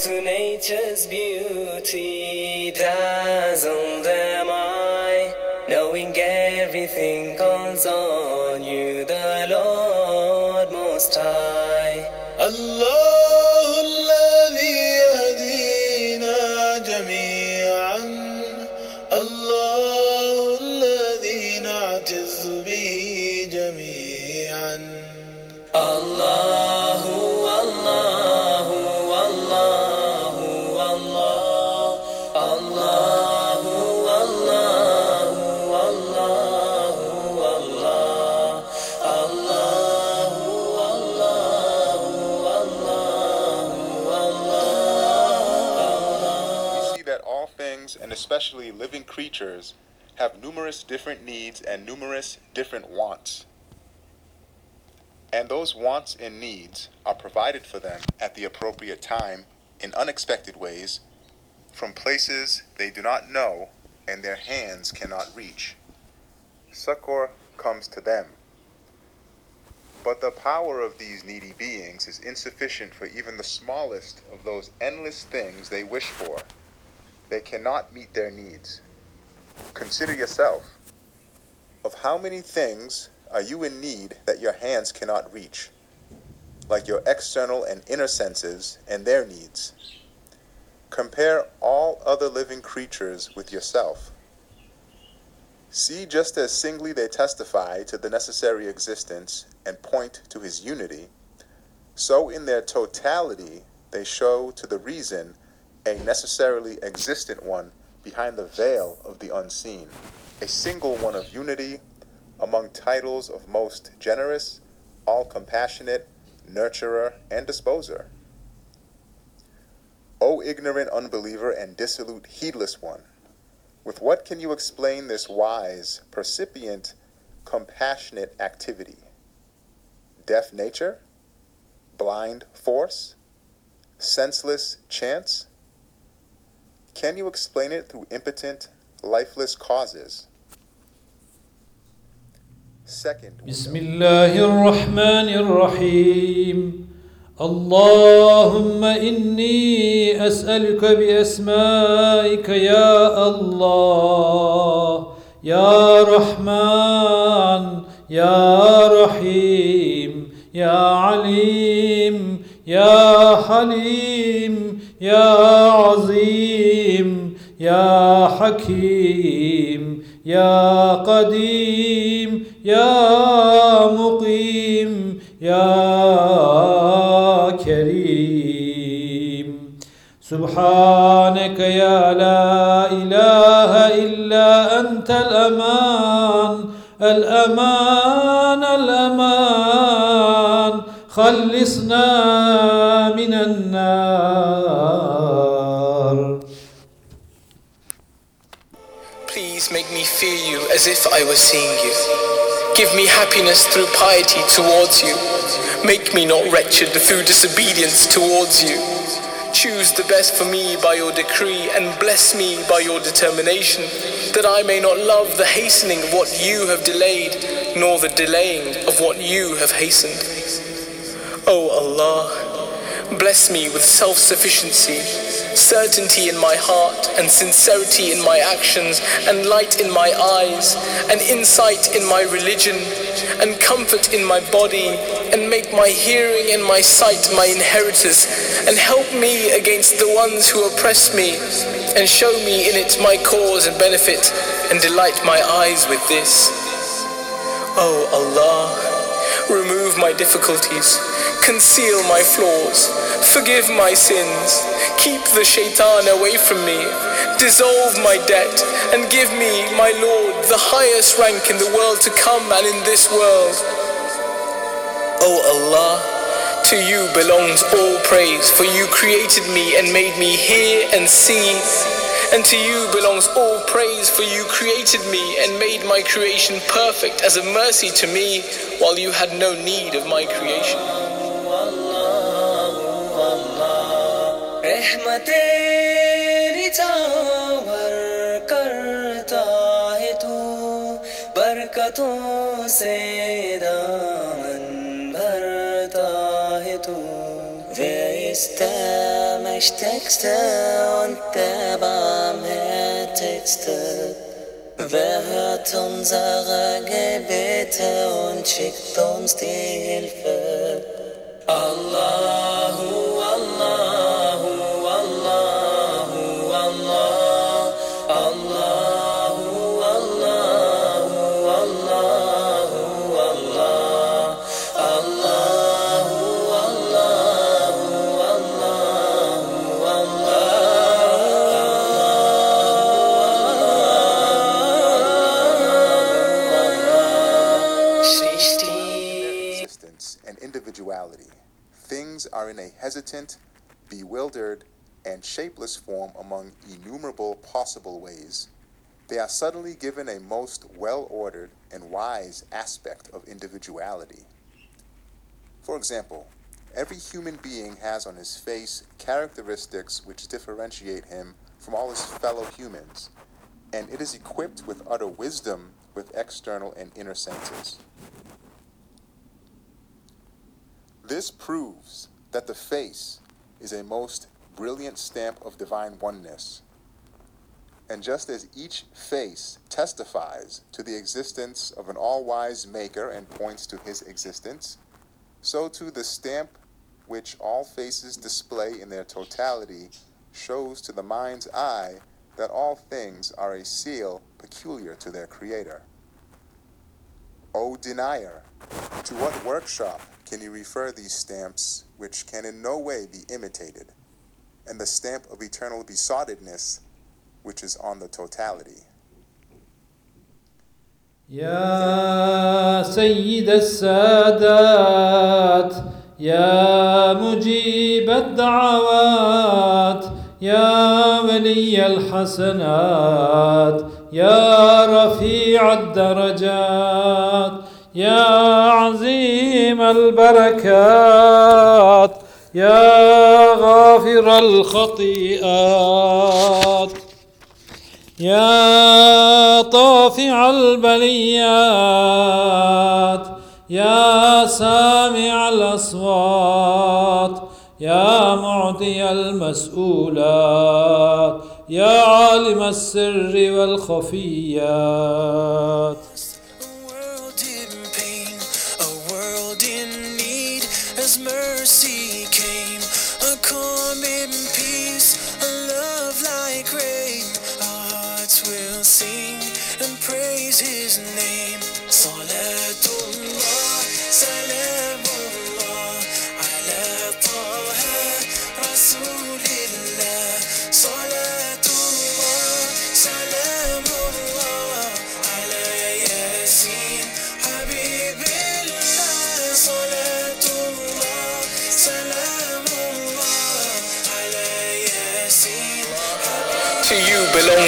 to nature's beauty, dazzled creatures, have numerous different needs and numerous different wants. And those wants and needs are provided for them at the appropriate time in unexpected ways from places they do not know and their hands cannot reach. Succor comes to them. But the power of these needy beings is insufficient for even the smallest of those endless things they wish for. They cannot meet their needs. Consider yourself. Of how many things are you in need that your hands cannot reach? Like your external and inner senses and their needs. Compare all other living creatures with yourself. See just as singly they testify to the necessary existence and point to his unity, so in their totality they show to the reason a necessarily existent one behind the veil of the unseen, a single one of unity among titles of most generous, all compassionate, nurturer, and disposer. O ignorant unbeliever and dissolute heedless one, with what can you explain this wise, percipient, compassionate activity? Deaf nature? Blind force? Senseless chance? Can you explain it through impotent, lifeless causes? Second, بسم الله الرحمن الرحيم اللهم إني أسألك بأسمائك يا الله يا رحمن يا رحيم يا عليم يا حليم يا عظيم يا حكيم يا قديم يا مقيم يا كريم. سبحانك يا لا إله إلا أنت الأمان الأمان الأمان. خلصنا من النار. As if I were seeing you. Give me happiness through piety towards you. Make me not wretched through disobedience towards you. Choose the best for me by your decree and bless me by your determination, that I may not love the hastening of what you have delayed, nor the delaying of what you have hastened. O Allah, bless me with self sufficiency, certainty in my heart, and sincerity in my actions, and light in my eyes, and insight in my religion, and comfort in my body, and make my hearing and my sight my inheritors, and help me against the ones who oppress me, and show me in it my cause and benefit, and delight my eyes with this. O Allah, remove my difficulties, conceal my flaws, forgive my sins, keep the shaitan away from me, dissolve my debt, and give me, my Lord, the highest rank in the world to come and in this world. O Allah, to you belongs all praise, for you created me and made me hear and see. And to you belongs all praise, for you created me and made my creation perfect as a mercy to me, while you had no need of my creation. रहमत तेरी चावर करता है तू बरकतों से ich texte und der Barmherzigste. Wer hört unsere Gebete und schickt uns die Hilfe? Allahu Allah. Hesitant, bewildered, and shapeless form among innumerable possible ways. They are suddenly given a most well ordered and wise aspect of individuality. For example, every human being has on his face characteristics which differentiate him from all his fellow humans, and it is equipped with utter wisdom with external and inner senses. This proves that the face is a most brilliant stamp of divine oneness. And just as each face testifies to the existence of an all wise Maker and points to his existence, so too the stamp which all faces display in their totality shows to the mind's eye that all things are a seal peculiar to their Creator. O denier, to what workshop can you refer these stamps, which can in no way be imitated, and the stamp of eternal besoughtedness, which is on the totality. يا سيد السادات يا مجيب الدعوات يا ولي الحسنات يا رفيع الدرجات يا عظيم البركات يا غافر الخطيئات يا طافع البليات يا سامع الأصوات يا معطي المسؤولات يا عالم السر والخفيات.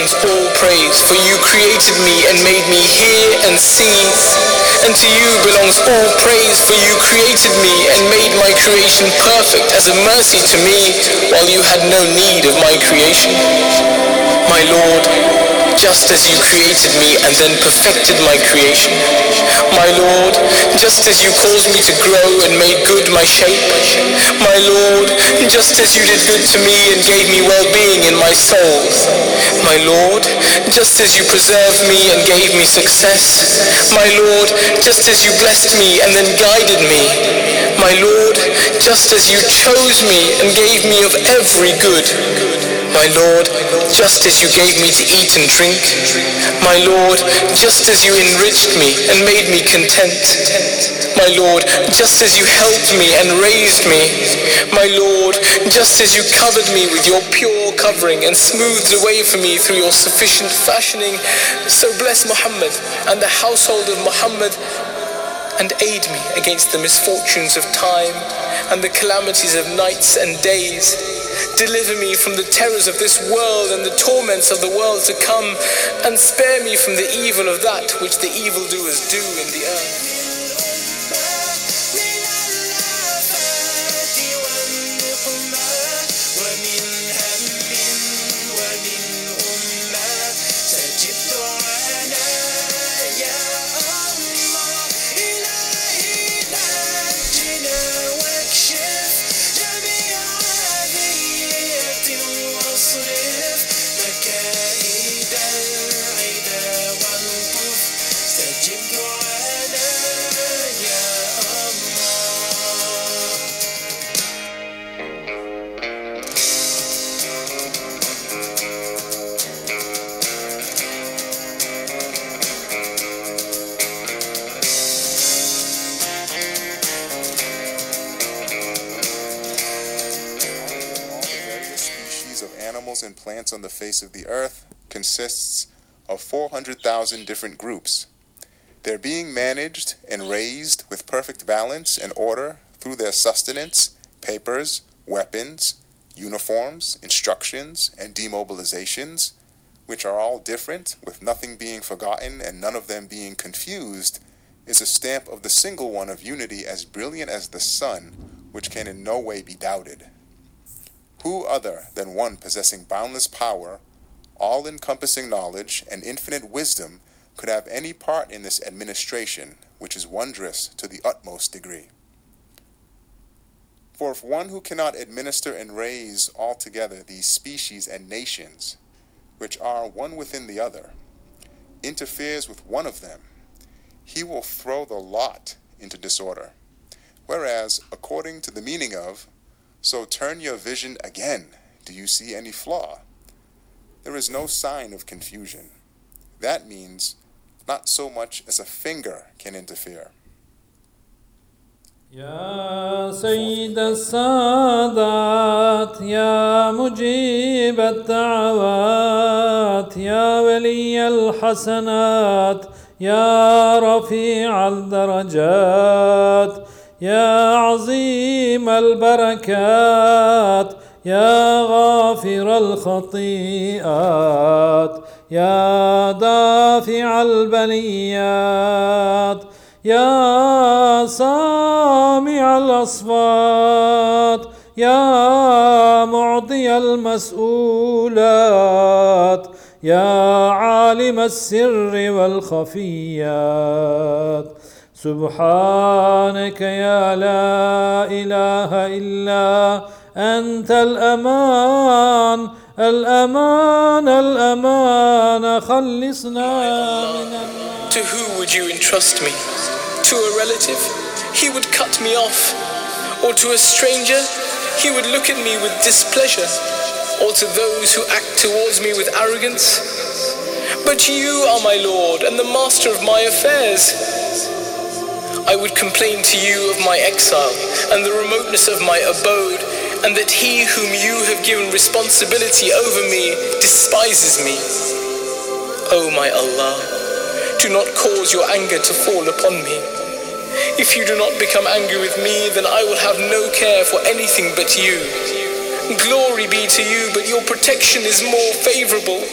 All praise, for you created me and made me hear and see. And to you belongs all praise, for you created me and made my creation perfect as a mercy to me, while you had no need of my creation. My Lord, just as you created me and then perfected my creation. My Lord, just as you caused me to grow and made good my shape. My Lord, just as you did good to me and gave me well-being in my soul. My Lord, just as you preserved me and gave me success. My Lord, just as you blessed me and then guided me. My Lord, just as you chose me and gave me of every good. My Lord, just as you gave me to eat and drink. My Lord, just as you enriched me and made me content. My Lord, just as you helped me and raised me. My Lord, just as you covered me with your pure covering and smoothed away for me through your sufficient fashioning. So bless Muhammad and the household of Muhammad and aid me against the misfortunes of time and the calamities of nights and days. Deliver me from the terrors of this world and the torments of the world to come, and spare me from the evil of that which the evildoers do in the earth. And plants on the face of the earth consists of 400,000 different groups. They're being managed and raised with perfect balance and order through their sustenance, papers, weapons, uniforms, instructions, and demobilizations, which are all different, with nothing being forgotten and none of them being confused, is a stamp of the single one of unity as brilliant as the sun, which can in no way be doubted. Who other than one possessing boundless power, all encompassing knowledge, and infinite wisdom could have any part in this administration, which is wondrous to the utmost degree? For if one who cannot administer and raise altogether these species and nations, which are one within the other, interferes with one of them, he will throw the lot into disorder. Whereas, according to the meaning of, so turn your vision again, do you see any flaw? There is no sign of confusion. That means not so much as a finger can interfere. يا سيد السادات يا مجيب الدعوات يا ولي الحسنات يا رفيع الدرجات يا عظيم البركات يا غافر الخطيئات يا دافع البليات يا سامع الأصوات يا معطي المسؤولات يا عالم السر والخفيات. سبحانك يا لا إله إلا أنت الأمان الأمان الأمان خلصنا من النار To who would you entrust me? To a relative? He would cut me off. Or to a stranger? He would look at me with displeasure. Or to those who act towards me with arrogance? But you are my Lord and the master of my affairs. I would complain to you of my exile and the remoteness of my abode, and that he whom you have given responsibility over me despises me. O my Allah, do not cause your anger to fall upon me. If you do not become angry with me, then I will have no care for anything but you. Glory be to you, but your protection is more favorable.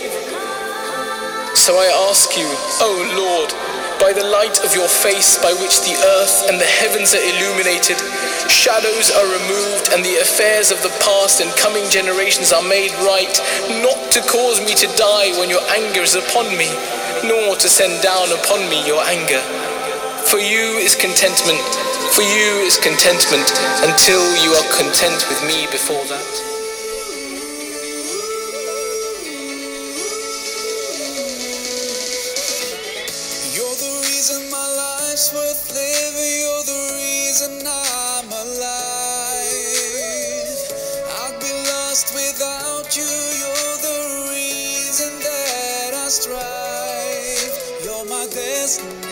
So I ask you, O Lord, by the light of your face by which the earth and the heavens are illuminated, shadows are removed, and the affairs of the past and coming generations are made right, not to cause me to die when your anger is upon me, nor to send down upon me your anger. For you is contentment, for you is contentment, until you are content with me before that. Strive. You're my destiny.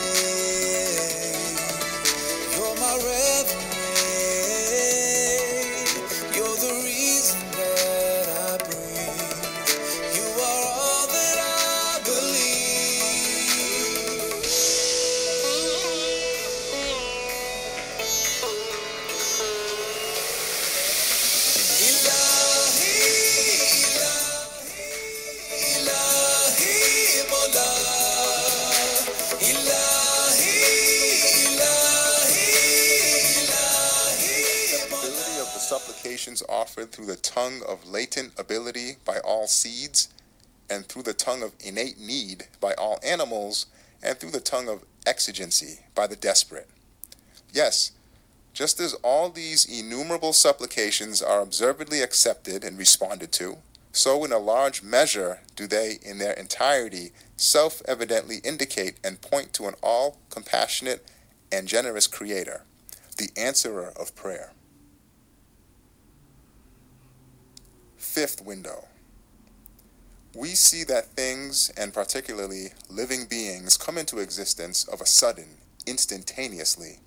Offered through the tongue of latent ability by all seeds, and through the tongue of innate need by all animals, and through the tongue of exigency by the desperate. Yes, just as all these innumerable supplications are observedly accepted and responded to, so in a large measure do they in their entirety self evidently indicate and point to an all compassionate and generous Creator, the answerer of prayer. Fifth window. We see that things, and particularly living beings, come into existence of a sudden, instantaneously.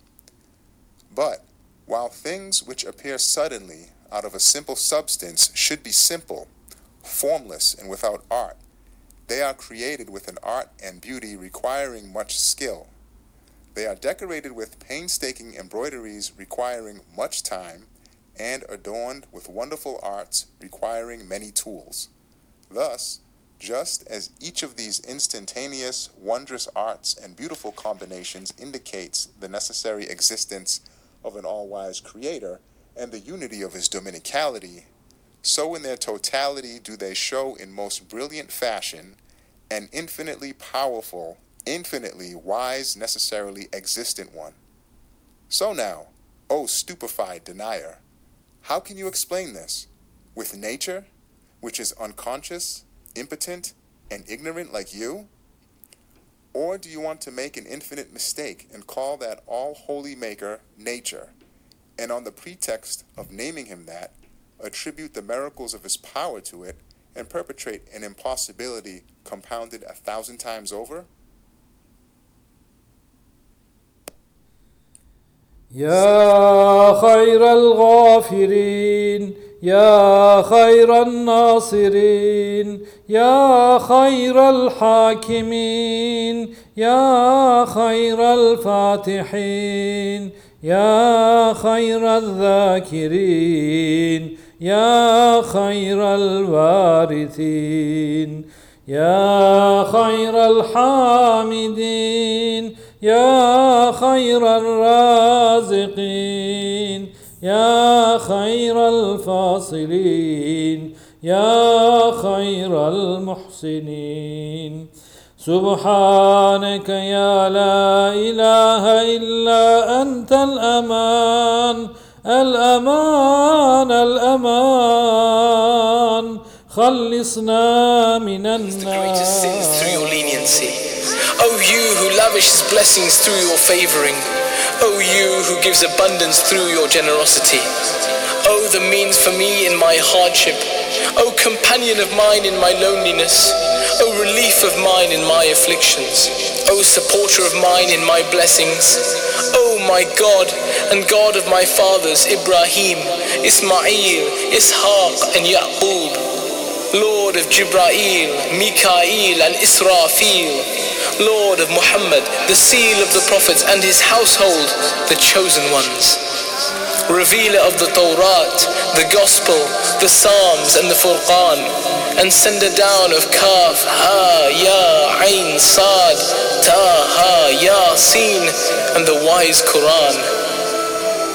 But while things which appear suddenly out of a simple substance should be simple, formless and without art. They are created with an art and beauty requiring much skill. They are decorated with painstaking embroideries requiring much time, and adorned with wonderful arts requiring many tools. Thus, just as each of these instantaneous, wondrous arts and beautiful combinations indicates the necessary existence of an all wise creator and the unity of his dominicality, so in their totality do they show in most brilliant fashion an infinitely powerful, infinitely wise, necessarily existent one. So now, O stupefied denier, how can you explain this? With nature, which is unconscious, impotent, and ignorant like you? Or do you want to make an infinite mistake and call that all holy maker nature, and on the pretext of naming him that, attribute the miracles of his power to it, and perpetrate an impossibility compounded a thousand times over? يا خير الغافرين يا خير الناصرين يا خير الحاكمين يا خير الفاتحين يا خير الذاكرين يا خير الوارثين يا خير الحامدين يا خير الرازقين يا خير الفاصلين يا خير المحسنين. سبحانك يا لا إله إلا أنت الأمان الأمان الأمان. خلصنا من النار. O you who lavishes blessings through your favoring. O you who gives abundance through your generosity. O the means for me in my hardship. O companion of mine in my loneliness. O relief of mine in my afflictions. O supporter of mine in my blessings. O my God and God of my fathers Ibrahim, Ismail, Ishaq, and Yaqub. Lord of Jibrail, Mikael, and Israfil, Lord of Muhammad, the seal of the prophets and his household, the chosen ones. Revealer of the Torah, the Gospel, the Psalms, and the Furqan, and sender down of Kaf, Ha, Ya, Ain, Sad, Ta, Ha, Ya, Sin, and the wise Quran.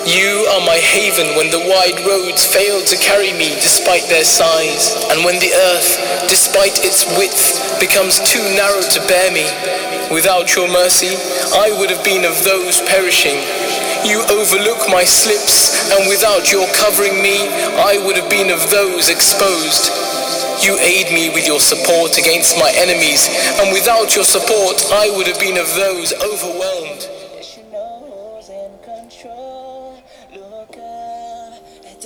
You are my haven when the wide roads fail to carry me despite their size, and when the earth, despite its width, becomes too narrow to bear me. Without your mercy, I would have been of those perishing. You overlook my slips, and without your covering me, I would have been of those exposed. You aid me with your support against my enemies, and without your support, I would have been of those overwhelmed.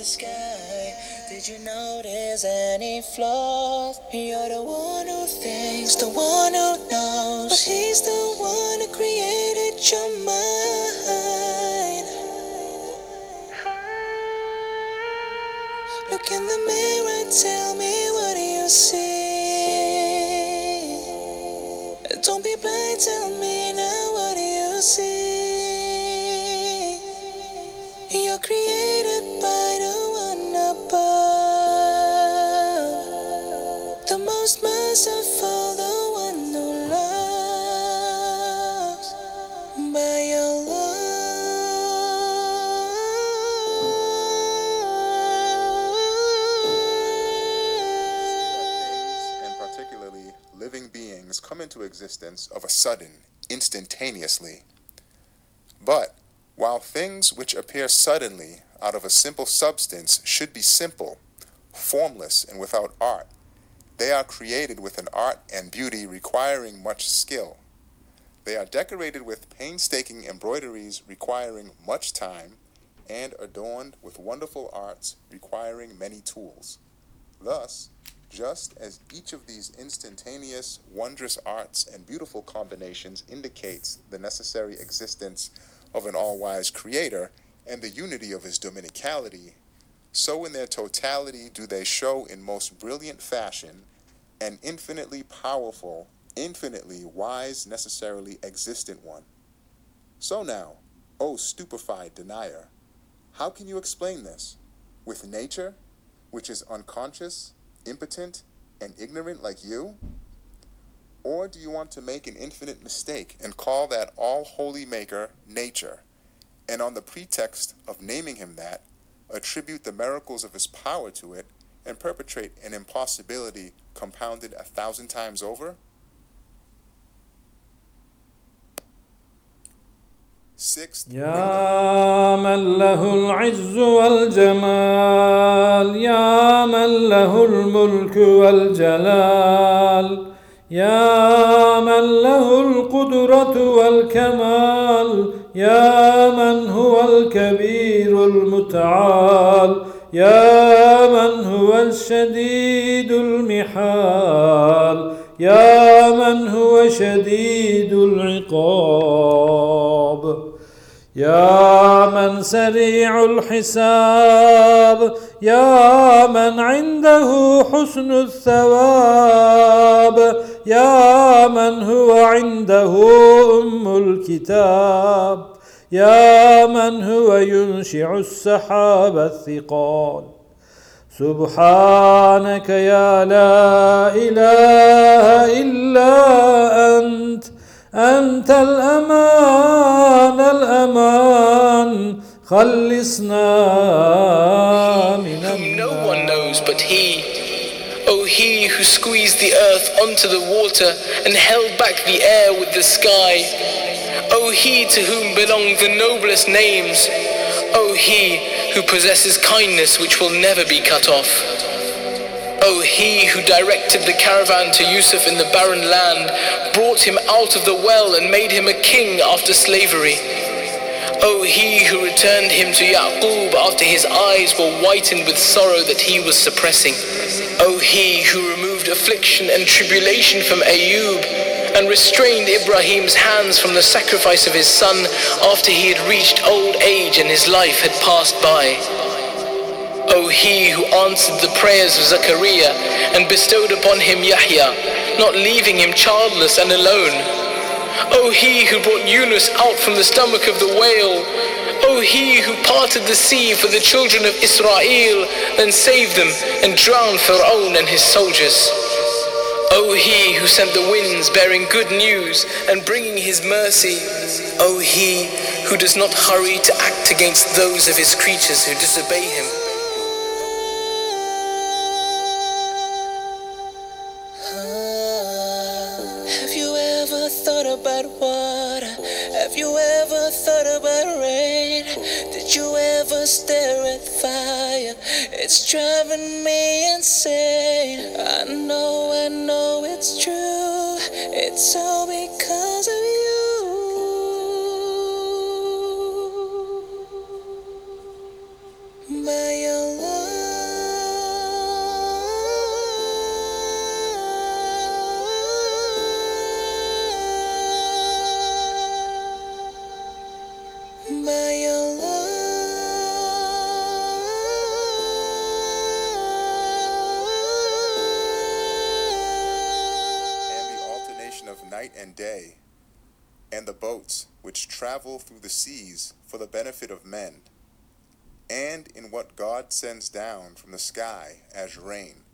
The sky. Did you notice any flaws? You're the one who thinks, the one who knows. But he's the one who created your mind. Look in the mirror, tell me what do you see? Don't be blind, tell me now what do you see? Created by the one above, the most merciful, the one who loves by your things, and particularly living beings, come into existence of a sudden, instantaneously. But while things which appear suddenly out of a simple substance should be simple, formless, and without art, they are created with an art and beauty requiring much skill. They are decorated with painstaking embroideries requiring much time, and adorned with wonderful arts requiring many tools. Thus, just as each of these instantaneous, wondrous arts and beautiful combinations indicates the necessary existence of an all wise creator and the unity of his dominicality, so in their totality do they show in most brilliant fashion an infinitely powerful, infinitely wise, necessarily existent one. So now, O stupefied denier, how can you explain this? With nature, which is unconscious, impotent, and ignorant like you? Or do you want to make an infinite mistake and call that all holy maker nature, and on the pretext of naming him that, attribute the miracles of his power to it, and perpetrate an impossibility compounded a thousand times over? Sixth, يا من له العز والجمال يا من له الملك والجلال يا من له القدرة والكمال يا من هو الكبير المتعال يا من هو الشديد المحال يا من هو شديد العقاب يا سريع الحساب. يا من عنده حسن الثواب. يا من هو عنده أم الكتاب. يا من هو ينشع السحاب الثقال. سبحانك يا لا إله إلا أنت. أنت الأمان الأمان. Whom no one knows but He. O oh, He who squeezed the earth onto the water and held back the air with the sky. O oh, He to whom belong the noblest names. O oh, He who possesses kindness which will never be cut off. O He who directed the caravan to Yusuf in the barren land, brought him out of the well and made him a king after slavery. O He who returned him to Yaqub after his eyes were whitened with sorrow that he was suppressing. O He who removed affliction and tribulation from Ayub and restrained Ibrahim's hands from the sacrifice of his son after he had reached old age and his life had passed by. O he who answered the prayers of Zechariah and bestowed upon him Yahya, not leaving him childless and alone. O he who brought Yunus out from the stomach of the whale. O he who parted the sea for the children of Israel, then saved them and drowned Pharaoh and his soldiers. O he who sent the winds bearing good news and bringing his mercy. O he who does not hurry to act against those of his creatures who disobey him. Have you ever thought about water? Have you ever thought about rain? Did you ever stare at fire? It's driving me insane. I know, I know it's true. It's all because and day, and the boats which travel through the seas for the benefit of men, and in what God sends down from the sky as rain,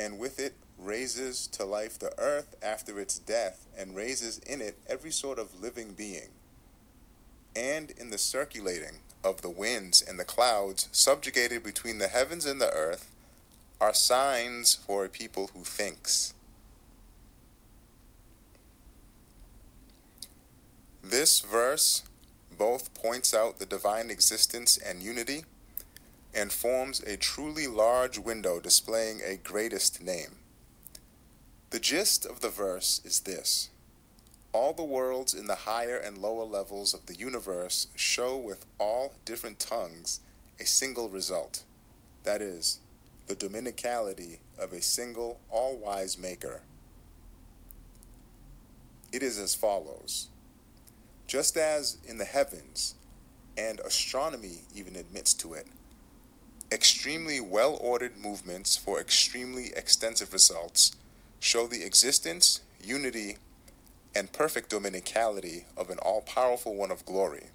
and with it raises to life the earth after its death, and raises in it every sort of living being, and in the circulating of the winds and the clouds subjugated between the heavens and the earth, are signs for a people who thinks. This verse both points out the divine existence and unity and forms a truly large window displaying a greatest name. The gist of the verse is this All the worlds in the higher and lower levels of the universe show with all different tongues a single result that is, the dominicality of a single all wise maker. It is as follows. Just as in the heavens, and astronomy even admits to it, Extremely well ordered movements for extremely extensive results show the existence, unity, and perfect dominicality of an all powerful one of glory.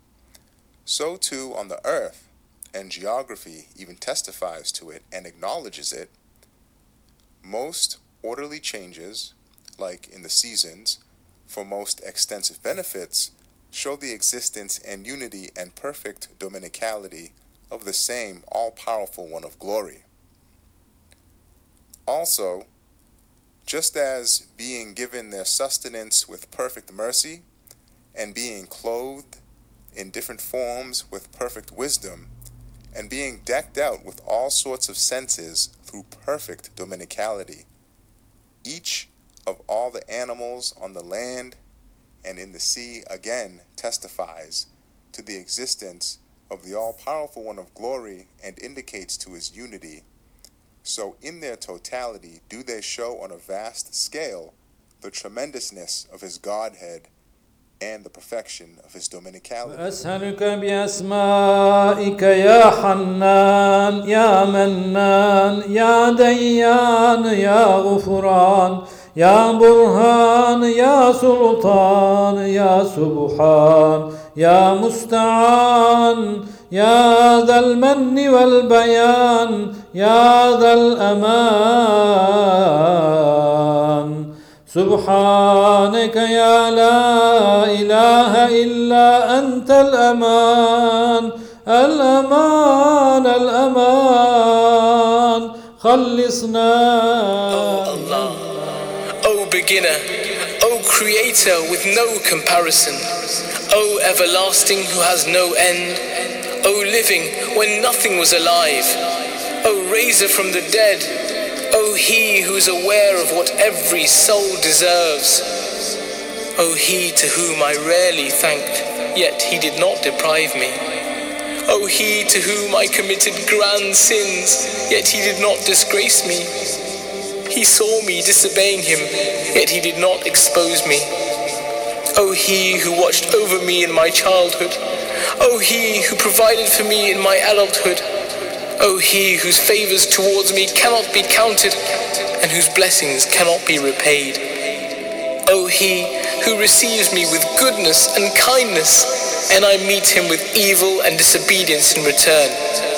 So too on the earth, and geography even testifies to it and acknowledges it. Most orderly changes, like in the seasons, for most extensive benefits, show the existence and unity and perfect dominicality of the same all powerful one of glory. Also, just as being given their sustenance with perfect mercy, and being clothed in different forms with perfect wisdom, and being decked out with all sorts of senses through perfect dominicality, each of all the animals on the land and in the sea again testifies to the existence of the all powerful one of glory and indicates to his unity. So, in their totality, do they show on a vast scale the tremendousness of his Godhead and the perfection of his dominicality. أسألك بأسمائك يا حنان يا منان يا ديان يا غفران يا برهان يا سلطان يا سبحان يا مستعان يا ذا المن والبيان يا ذا الأمان. سبحانك يا لا إله إلا أنت الأمان الأمان الأمان. خلصنا. O beginner, O creator with no comparison, O everlasting who has no end, O living when nothing was alive, O raiser from the dead, O he who is aware of what every soul deserves, O he to whom I rarely thanked, yet he did not deprive me. O he to whom I committed grand sins, yet he did not disgrace me. He saw me disobeying him, yet he did not expose me. O he who watched over me in my childhood. O he who provided for me in my adulthood. O he whose favors towards me cannot be counted and whose blessings cannot be repaid. O he who receives me with goodness and kindness, and I meet him with evil and disobedience in return.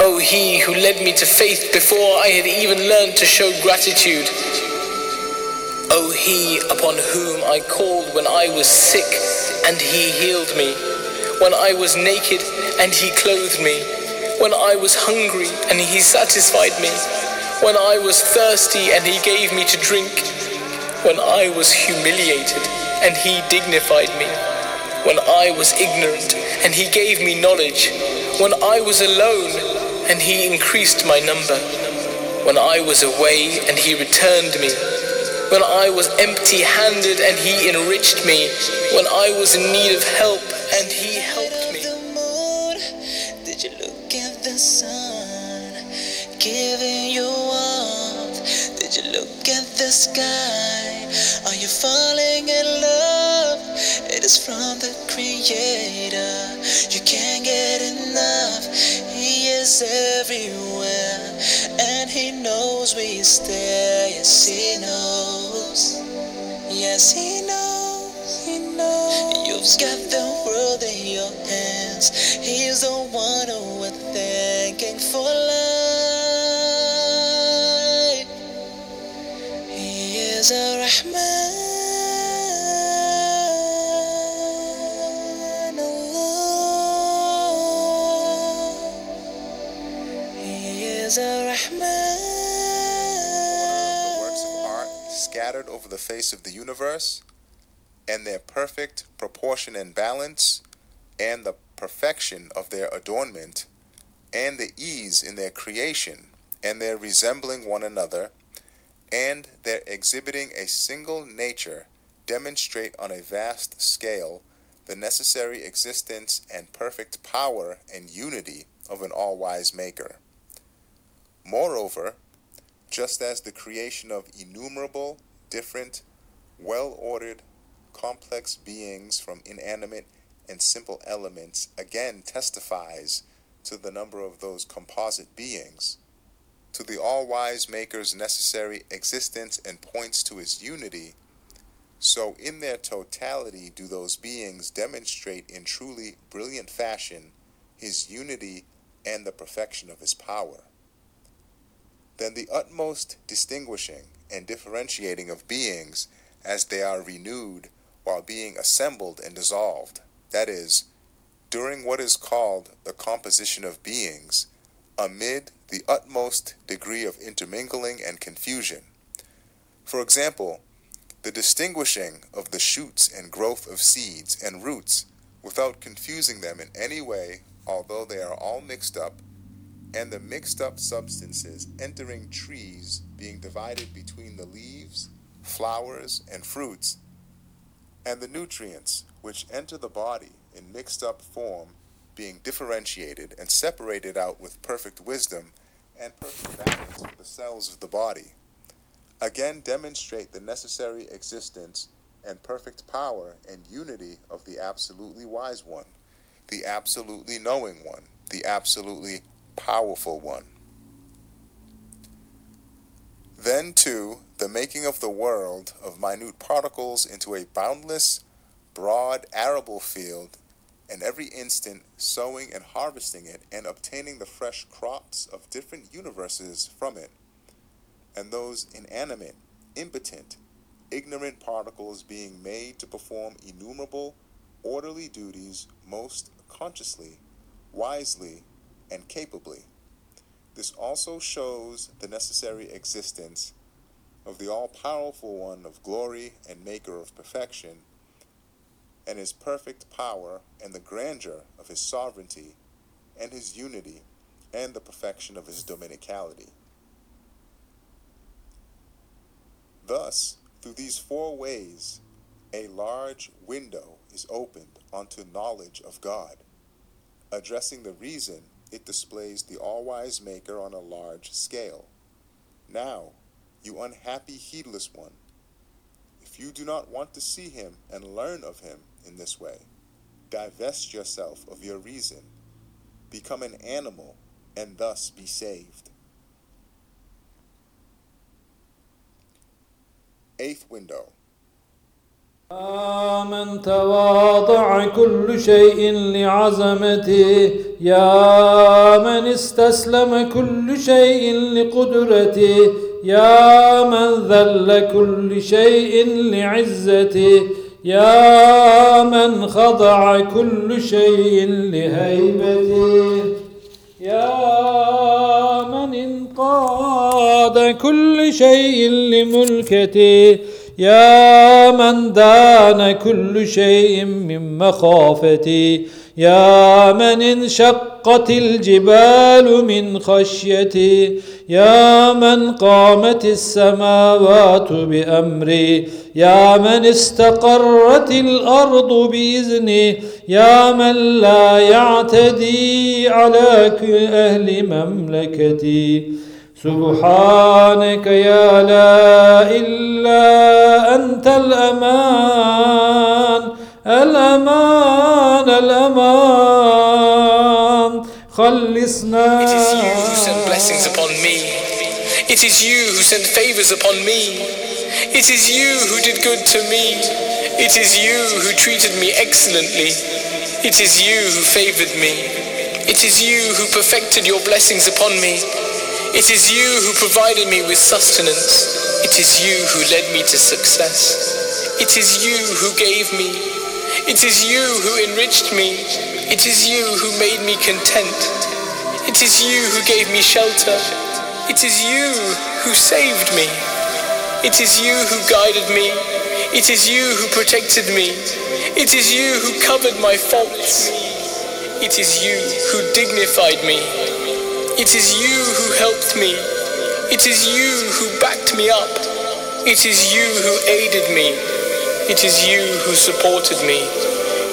O he who led me to faith before I had even learned to show gratitude. O he upon whom I called when I was sick, and he healed me. When I was naked, and he clothed me. When I was hungry, and he satisfied me. When I was thirsty, and he gave me to drink. When I was humiliated, and he dignified me. When I was ignorant, and he gave me knowledge. When I was alone, and he increased my number. When I was away, and he returned me. When I was empty handed, and he enriched me. When I was in need of help, and he helped me. Did you look at the sun? Giving you warmth. Did you look at the sky? Are you falling in love? It is from the Creator. You can't get enough. Is everywhere, and He knows we stay. Yes, He knows. Yes, He knows. He knows. You've got the world in your hands. He's the one who we're thanking for life. He is a Rahman. Scattered over the face of the universe, and their perfect proportion and balance, and the perfection of their adornment, and the ease in their creation, and their resembling one another, and their exhibiting a single nature, demonstrate on a vast scale the necessary existence and perfect power and unity of an all wise Maker. Moreover, just as the creation of innumerable, different, well ordered, complex beings from inanimate and simple elements again testifies to the number of those composite beings, to the all wise Maker's necessary existence and points to his unity, so in their totality do those beings demonstrate in truly brilliant fashion his unity and the perfection of his power. Then the utmost distinguishing and differentiating of beings as they are renewed while being assembled and dissolved, that is, during what is called the composition of beings, amid the utmost degree of intermingling and confusion. For example, the distinguishing of the shoots and growth of seeds and roots without confusing them in any way, although they are all mixed up, and the mixed up substances entering trees being divided between the leaves, flowers, and fruits, and the nutrients which enter the body in mixed up form being differentiated and separated out with perfect wisdom and perfect balance of the cells of the body again demonstrate the necessary existence and perfect power and unity of the absolutely wise one, the absolutely knowing one, the absolutely powerful one. Then, too, the making of the world of minute particles into a boundless, broad, arable field, and every instant sowing and harvesting it and obtaining the fresh crops of different universes from it and those inanimate, impotent, ignorant particles being made to perform innumerable, orderly duties most consciously, wisely, and capably. This also shows the necessary existence of the all powerful one of glory and maker of perfection, and his perfect power and the grandeur of his sovereignty, and his unity, and the perfection of his dominicality. Thus, through these four ways, a large window is opened onto knowledge of God. Addressing the reason, it displays the all wise Maker on a large scale. Now, you unhappy, heedless one, if you do not want to see him and learn of him in this way, divest yourself of your reason, become an animal, and thus be saved. Eighth window. من تواضع كل شيء لعظمته. يا من استسلم كل شيء لقدرته. يا من ذل كل شيء لعزته. يا من خضع كل شيء لهيبته. يا من انقاد كل شيء لملكته. يا من دان كل شيء من مخافتي يا من انشقت الجبال من خشيتي يا من قامت السماوات بأمري يا من استقرت الأرض بإذني يا من لا يعتدي على أهل مملكتي سبحانك يا لا إلا أنت الأمان الأمان الأمان خلصنا It is you who sent blessings upon me. It is you who sent favors upon me. It is you who did good to me. It is you who treated me excellently. It is you who favored me. It is you who perfected your blessings upon me. It is you who provided me with sustenance. It is you who led me to success. It is you who gave me. It is you who enriched me. It is you who made me content. It is you who gave me shelter. It is you who saved me. It is you who guided me. It is you who protected me. It is you who covered my faults. It is you who dignified me. It is you who helped me. It is you who backed me up. It is you who aided me. It is you who supported me.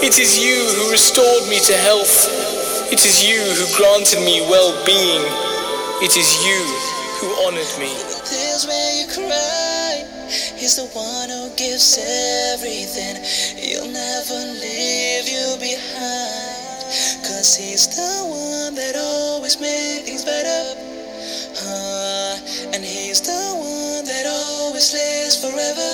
It is you who restored me to health. It is you who granted me well being. It is you who honored me. Where you cry. He's the one who gives everything. He'll never leave you behind. Cause he's the one that always made things better. Uh, and he's the one that always lives forever.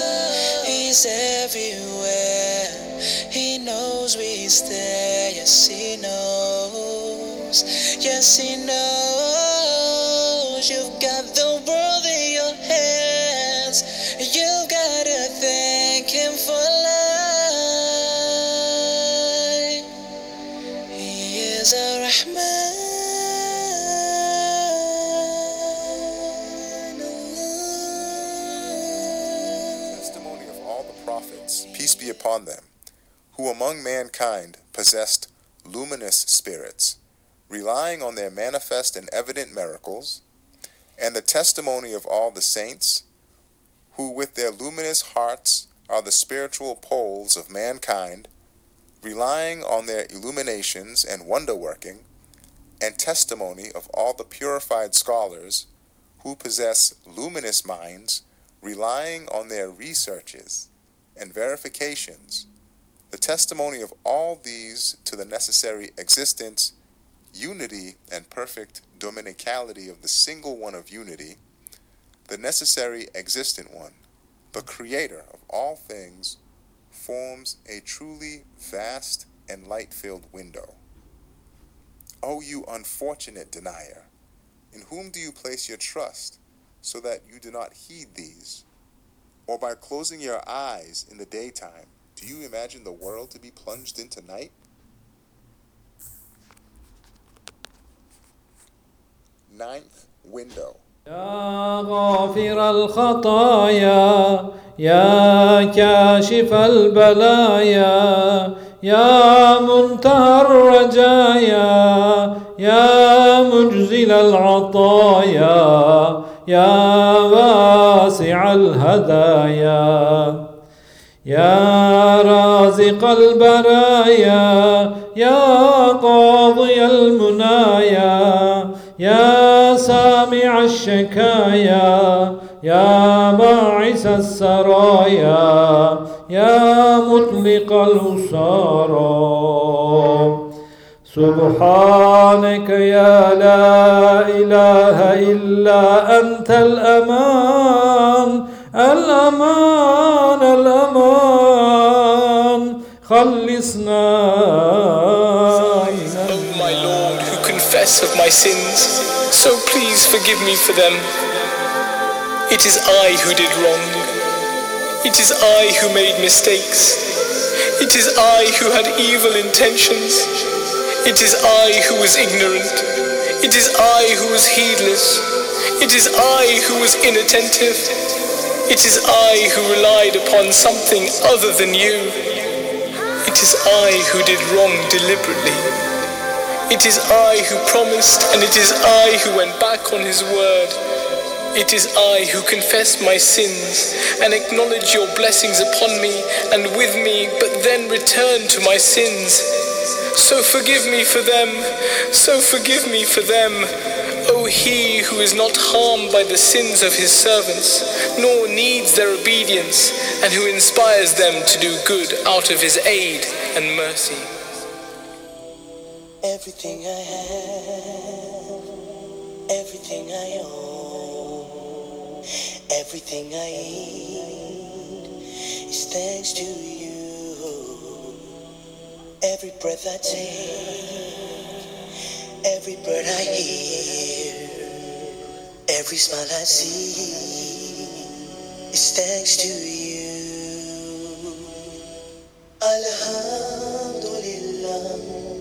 He's everywhere. He knows we're there. Yes, he knows. Yes, he knows. You've got the world in your hands. Testimony of all the prophets, peace be upon them, who among mankind possessed luminous spirits, relying on their manifest and evident miracles, and the testimony of all the saints, who with their luminous hearts are the spiritual poles of mankind, relying on their illuminations and wonder working, and testimony of all the purified scholars, who possess luminous minds, relying on their researches and verifications, the testimony of all these to the necessary existence, unity, and perfect dominicality of the single one of unity, the necessary existent one, the creator of all things, forms a truly vast and light filled window. O you unfortunate denier, in whom do you place your trust, so that you do not heed these? Or by closing your eyes in the daytime, do you imagine the world to be plunged into night? Ninth window. يا غافر الخطايا يا كاشف البلايا يا منتهى الرجايا يا مجزل العطايا يا واسع الهدايا يا رازق البرايا يا قاضي المنايا يا سامع الشكايا يا باعث السرايا يا مطلق الأسارى سبحانك يا لا إله إلا أنت الأمان الأمان الأمان. خلصنا. O my Lord, who confess of my sins, so please forgive me for them. It is I who did wrong. It is I who made mistakes. It is I who had evil intentions. It is I who was ignorant. It is I who was heedless. It is I who was inattentive. It is I who relied upon something other than you. It is I who did wrong deliberately. It is I who promised, and it is I who went back on his word. It is I who confess my sins and acknowledge your blessings upon me and with me, but then return to my sins. So forgive me for them, so forgive me for them. O he who is not harmed by the sins of his servants, nor needs their obedience, and who inspires them to do good out of his aid and mercy. Everything I have, everything I own, everything I eat is thanks to you. Every breath I take, every bird I hear, every smile I see is thanks to you. Alhamdulillah.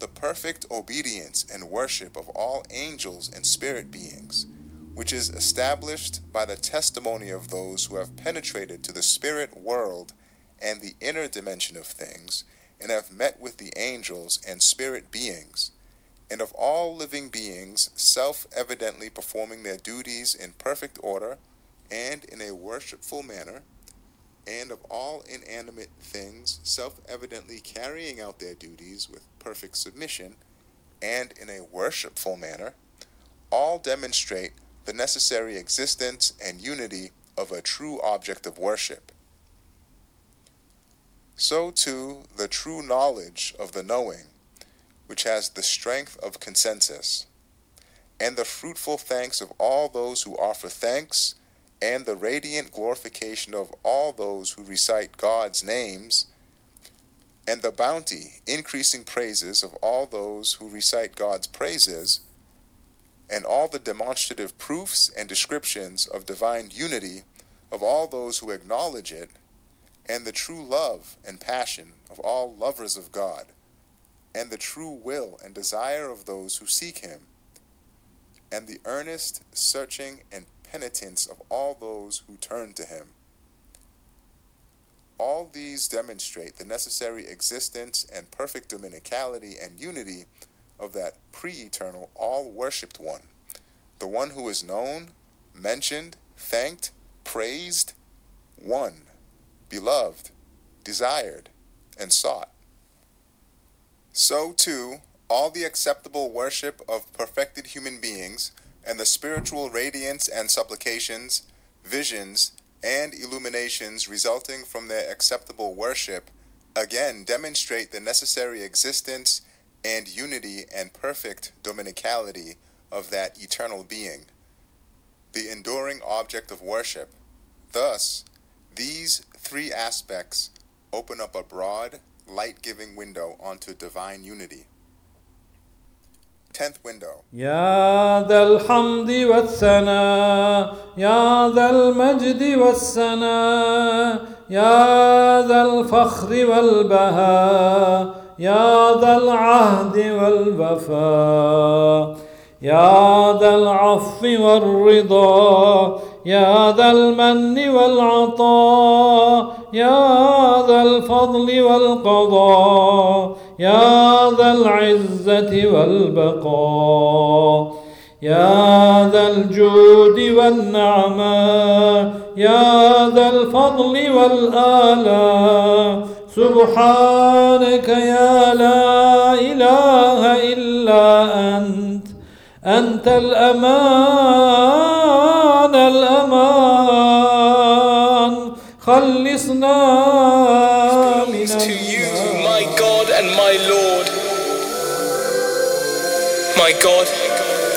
the perfect obedience and worship of all angels and spirit beings, which is established by the testimony of those who have penetrated to the spirit world and the inner dimension of things, and have met with the angels and spirit beings, and of all living beings self evidently performing their duties in perfect order and in a worshipful manner, and of all inanimate things self evidently carrying out their duties with perfect submission and in a worshipful manner, all demonstrate the necessary existence and unity of a true object of worship. So too the true knowledge of the knowing, which has the strength of consensus, and the fruitful thanks of all those who offer thanks, and the radiant glorification of all those who recite God's names, and the bounty, increasing praises of all those who recite God's praises, and all the demonstrative proofs and descriptions of divine unity of all those who acknowledge it, and the true love and passion of all lovers of God, and the true will and desire of those who seek Him, and the earnest searching and penitence of all those who turn to Him. All these demonstrate the necessary existence and perfect dominicality and unity of that pre eternal, all worshipped one, the one who is known, mentioned, thanked, praised, won, beloved, desired, and sought. So, too, all the acceptable worship of perfected human beings and the spiritual radiance and supplications, visions, and illuminations resulting from their acceptable worship again demonstrate the necessary existence and unity and perfect dominicality of that eternal being, the enduring object of worship. Thus, these three aspects open up a broad, light giving window onto divine unity. Tenth window. يا ذا الحمد والثناء يا ذا المجد والسناء يا ذا الفخر والبهاء يا ذا العهد والوفاء يا ذا العفو والرضا يا ذا المن والعطاء يا ذا الفضل والقضاء يا ذا العزة والبقاء يا ذا الجود والنعماء يا ذا الفضل والآلاء سبحانك يا لا إله إلا أنت أنت الأمان الأمان. خلصنا من and my Lord. My God,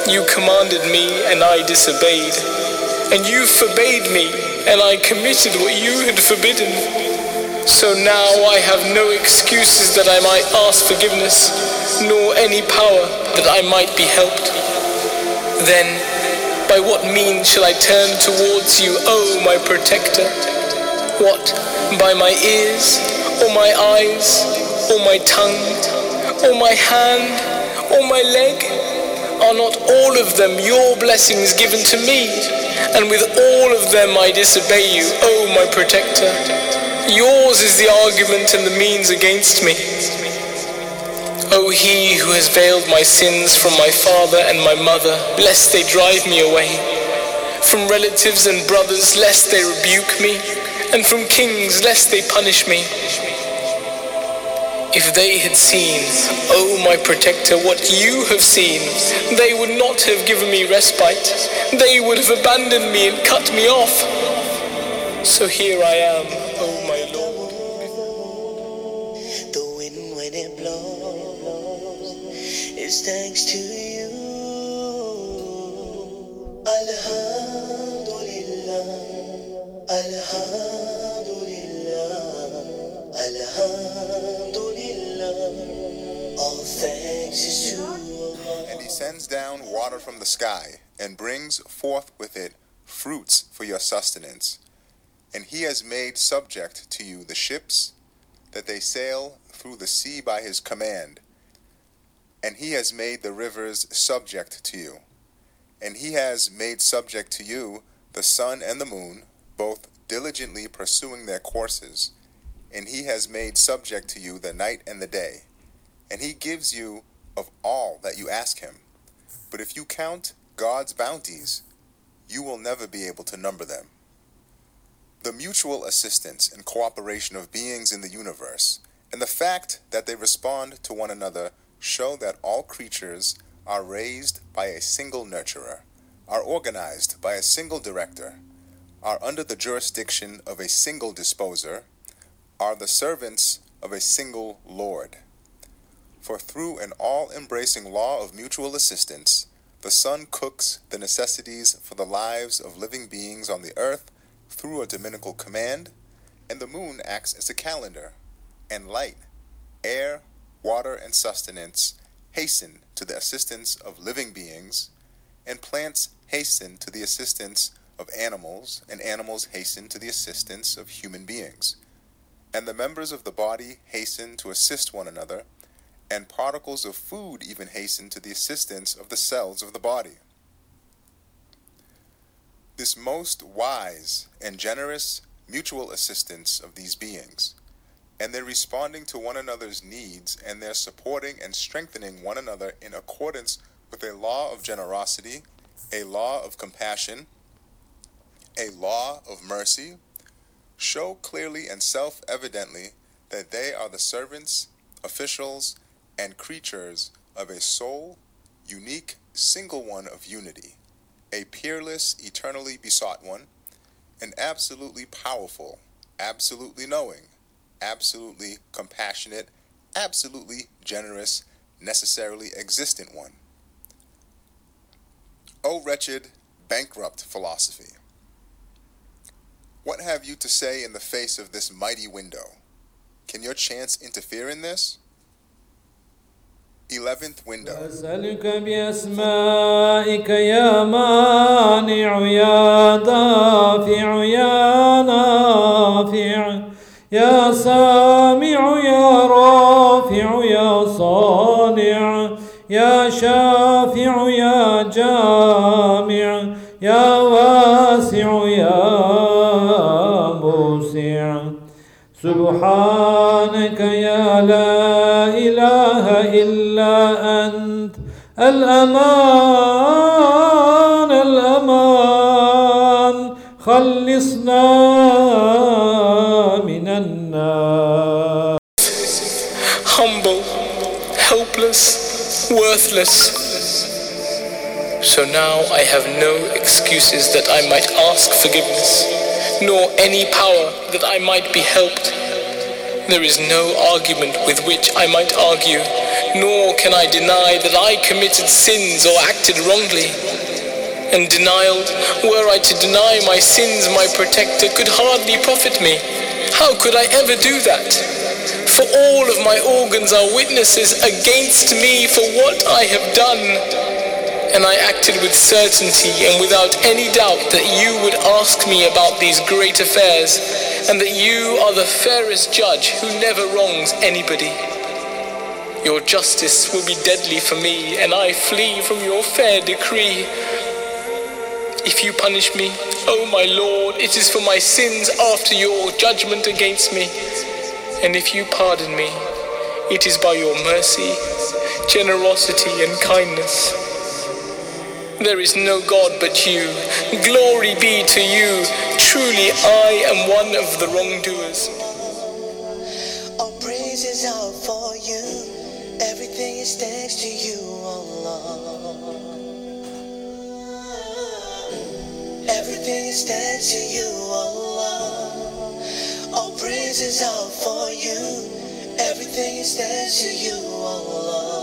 you commanded me and I disobeyed, and you forbade me and I committed what you had forbidden. So now I have no excuses that I might ask forgiveness, nor any power that I might be helped. Then, by what means shall I turn towards you, O my protector? What? By my ears, or my eyes, or my tongue, or my hand, or my leg? Are not all of them your blessings given to me? And with all of them I disobey you, O my protector. Yours is the argument and the means against me. O he who has veiled my sins from my father and my mother, lest they drive me away from relatives and brothers, lest they rebuke me, and from kings, lest they punish me. If they had seen, O my protector, what you have seen, they would not have given me respite. They would have abandoned me and cut me off. So here I am, O my Lord. The wind when it blows is thanks to you. Alhamdulillah, Alhamdulillah, Alhamdulillah. And he sends down water from the sky, and brings forth with it fruits for your sustenance. And he has made subject to you the ships, that they sail through the sea by his command. And he has made the rivers subject to you. And he has made subject to you the sun and the moon, both diligently pursuing their courses. And he has made subject to you the night and the day. And he gives you of all that you ask him. But if you count God's bounties, you will never be able to number them. The mutual assistance and cooperation of beings in the universe, and the fact that they respond to one another, show that all creatures are raised by a single nurturer, are organized by a single director, are under the jurisdiction of a single disposer, are the servants of a single Lord. For through an all embracing law of mutual assistance, the sun cooks the necessities for the lives of living beings on the earth through a dominical command, and the moon acts as a calendar, and light, air, water, and sustenance hasten to the assistance of living beings, and plants hasten to the assistance of animals, and animals hasten to the assistance of human beings. And the members of the body hasten to assist one another, and particles of food even hasten to the assistance of the cells of the body. This most wise and generous mutual assistance of these beings, and their responding to one another's needs, and their supporting and strengthening one another in accordance with a law of generosity, a law of compassion, a law of mercy, show clearly and self evidently that they are the servants, officials, and creatures of a sole, unique, single one of unity, a peerless, eternally besought one, an absolutely powerful, absolutely knowing, absolutely compassionate, absolutely generous, necessarily existent one. O wretched, bankrupt philosophy! What have you to say in the face of this mighty window? Can your chance interfere in this? Eleventh window. أسألك بأسمائك يا مانع يا دافع يا نافع يا سامع يا رافع يا صانع يا شافع يا جامع يا واسع يا موسع سبحانك يا لا إله إلا الأمان الأمان خلصنا من النار humble, helpless, worthless. So now I have no excuses that I might ask forgiveness, nor any power that I might be helped. There is no argument with which I might argue, nor can I deny that I committed sins or acted wrongly. And denial, were I to deny my sins, my protector could hardly profit me. How could I ever do that? For all of my organs are witnesses against me for what I have done. And I acted with certainty and without any doubt that you would ask me about these great affairs, and that you are the fairest judge who never wrongs anybody. Your justice will be deadly for me, and I flee from your fair decree. If you punish me, O my Lord, it is for my sins after your judgment against me. And if you pardon me, it is by your mercy, generosity, and kindness. There is no God but you. Glory be to you. Truly, I am one of the wrongdoers. All praises are for you. Everything is thanks to you, oh Allah. Everything is thanks to you, oh Allah. All praises are for you. Everything is thanks to you, oh Allah.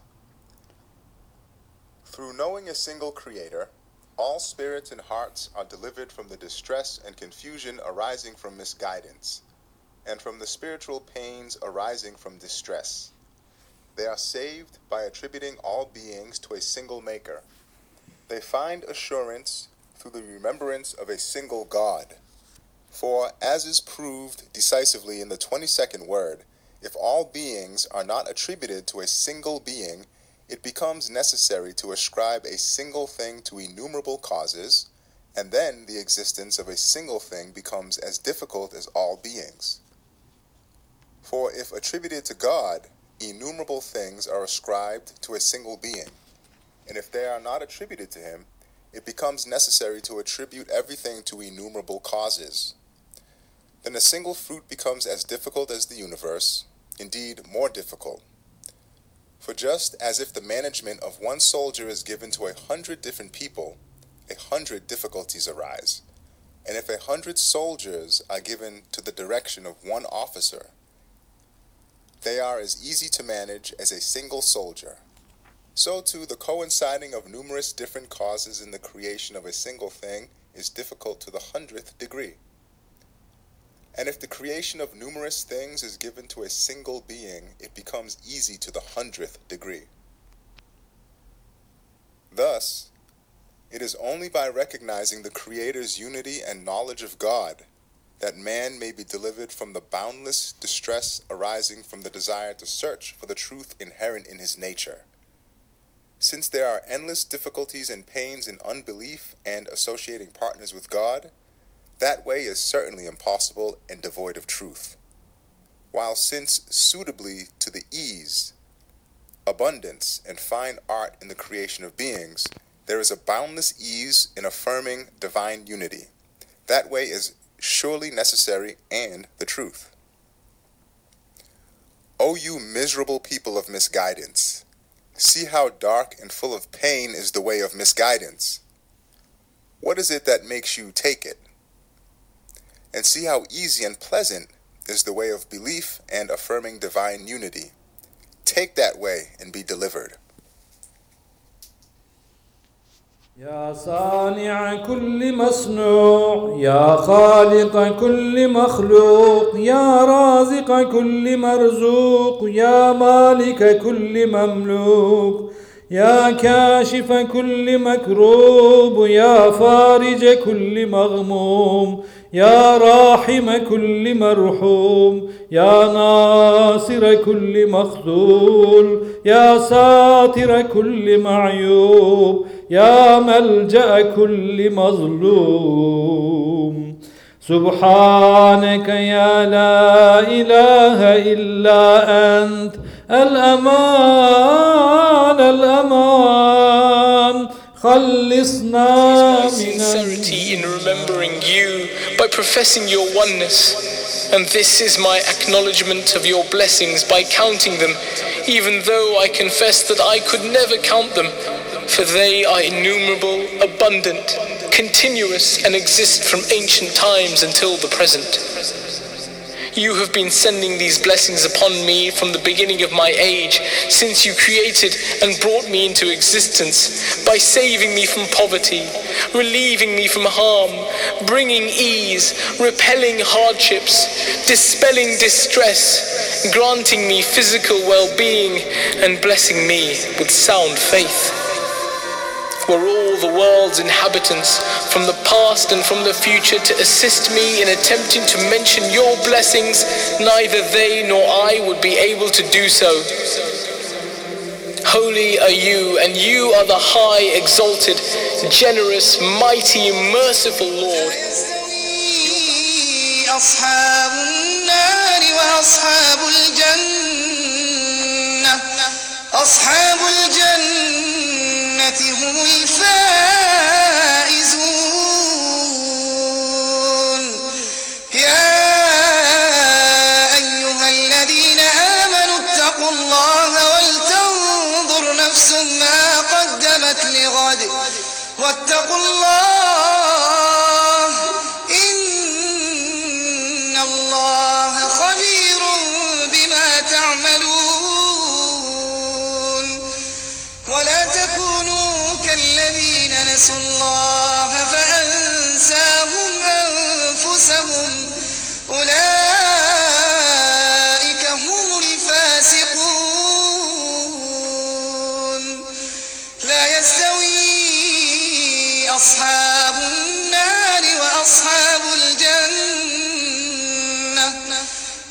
Through knowing a single Creator, all spirits and hearts are delivered from the distress and confusion arising from misguidance, and from the spiritual pains arising from distress. They are saved by attributing all beings to a single maker. They find assurance through the remembrance of a single God. For, as is proved decisively in the 22nd word, if all beings are not attributed to a single being, it becomes necessary to ascribe a single thing to innumerable causes, and then the existence of a single thing becomes as difficult as all beings. For if attributed to God, innumerable things are ascribed to a single being, and if they are not attributed to him, it becomes necessary to attribute everything to innumerable causes. Then a single fruit becomes as difficult as the universe, indeed more difficult. For just as if the management of one soldier is given to a hundred different people, a hundred difficulties arise. And if a hundred soldiers are given to the direction of one officer, they are as easy to manage as a single soldier. So too the coinciding of numerous different causes in the creation of a single thing is difficult to the hundredth degree. And if the creation of numerous things is given to a single being, it becomes easy to the hundredth degree. Thus, it is only by recognizing the Creator's unity and knowledge of God that man may be delivered from the boundless distress arising from the desire to search for the truth inherent in his nature. Since there are endless difficulties and pains in unbelief and associating partners with God, that way is certainly impossible and devoid of truth. While since suitably to the ease, abundance, and fine art in the creation of beings, there is a boundless ease in affirming divine unity. That way is surely necessary and the truth. O you miserable people of misguidance, see how dark and full of pain is the way of misguidance. What is it that makes you take it? And see how easy and pleasant is the way of belief and affirming divine unity. Take that way and be delivered. يا صانع كل مصنوع يا خالق كل مخلوق يا رازق كل مرزوق يا مالك كل مملوك يا كاشف كل مكروب يا فارج كل مغموم يا راحم كل مرحوم يا ناصر كل مخذول يا ساتر كل معيوب يا ملجأ كل مظلوم. سبحانك يا لا إله إلا أنت الأمان الأمان. خلصنا من sincerity in remembering you. Professing your oneness. And this is my acknowledgement of your blessings by counting them, even though I confess that I could never count them, for they are innumerable, abundant, continuous, and exist from ancient times until the present. You have been sending these blessings upon me from the beginning of my age, since you created and brought me into existence, by saving me from poverty, relieving me from harm, bringing ease, repelling hardships, dispelling distress, granting me physical well being, and blessing me with sound faith were all the world's inhabitants from the past and from the future to assist me in attempting to mention your blessings, neither they nor I would be able to do so. Holy are you, and you are the high, exalted, generous, mighty, merciful Lord. يستوي أصحاب النار وأصحاب الجنة أصحاب الجنة هم الفائزون يا أيها الذين آمنوا اتقوا الله ولتنظر نفس ما قدمت لغد واتقوا الله نسوا الله فأنساهم أنفسهم. أولئك هم الفاسقون. لا يستوي أصحاب النار وأصحاب الجنة.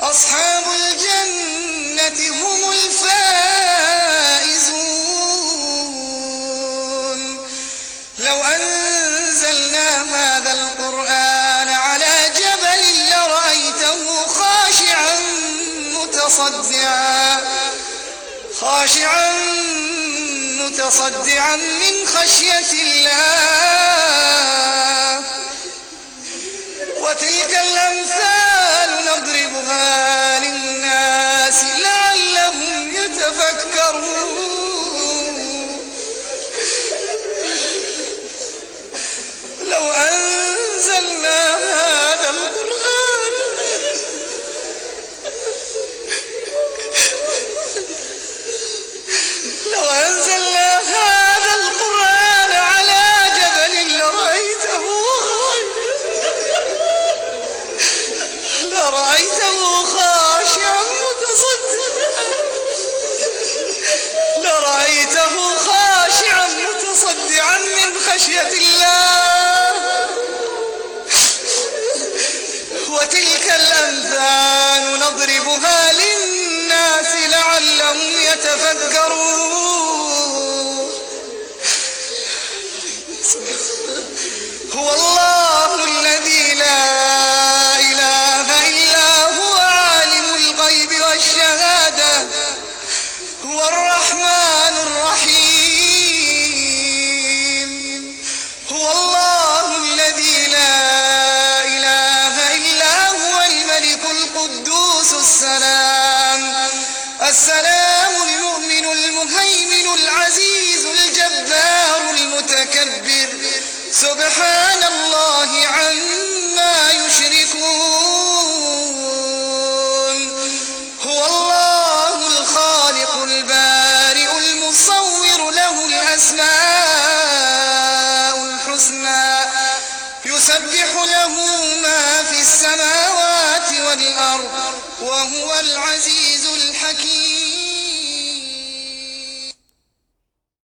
أصحاب الجنة هم الفاسقون. متصدعا. خاشعا متصدعا من خشية الله. وتلك الأمثال نضربها للناس لعلهم يتقون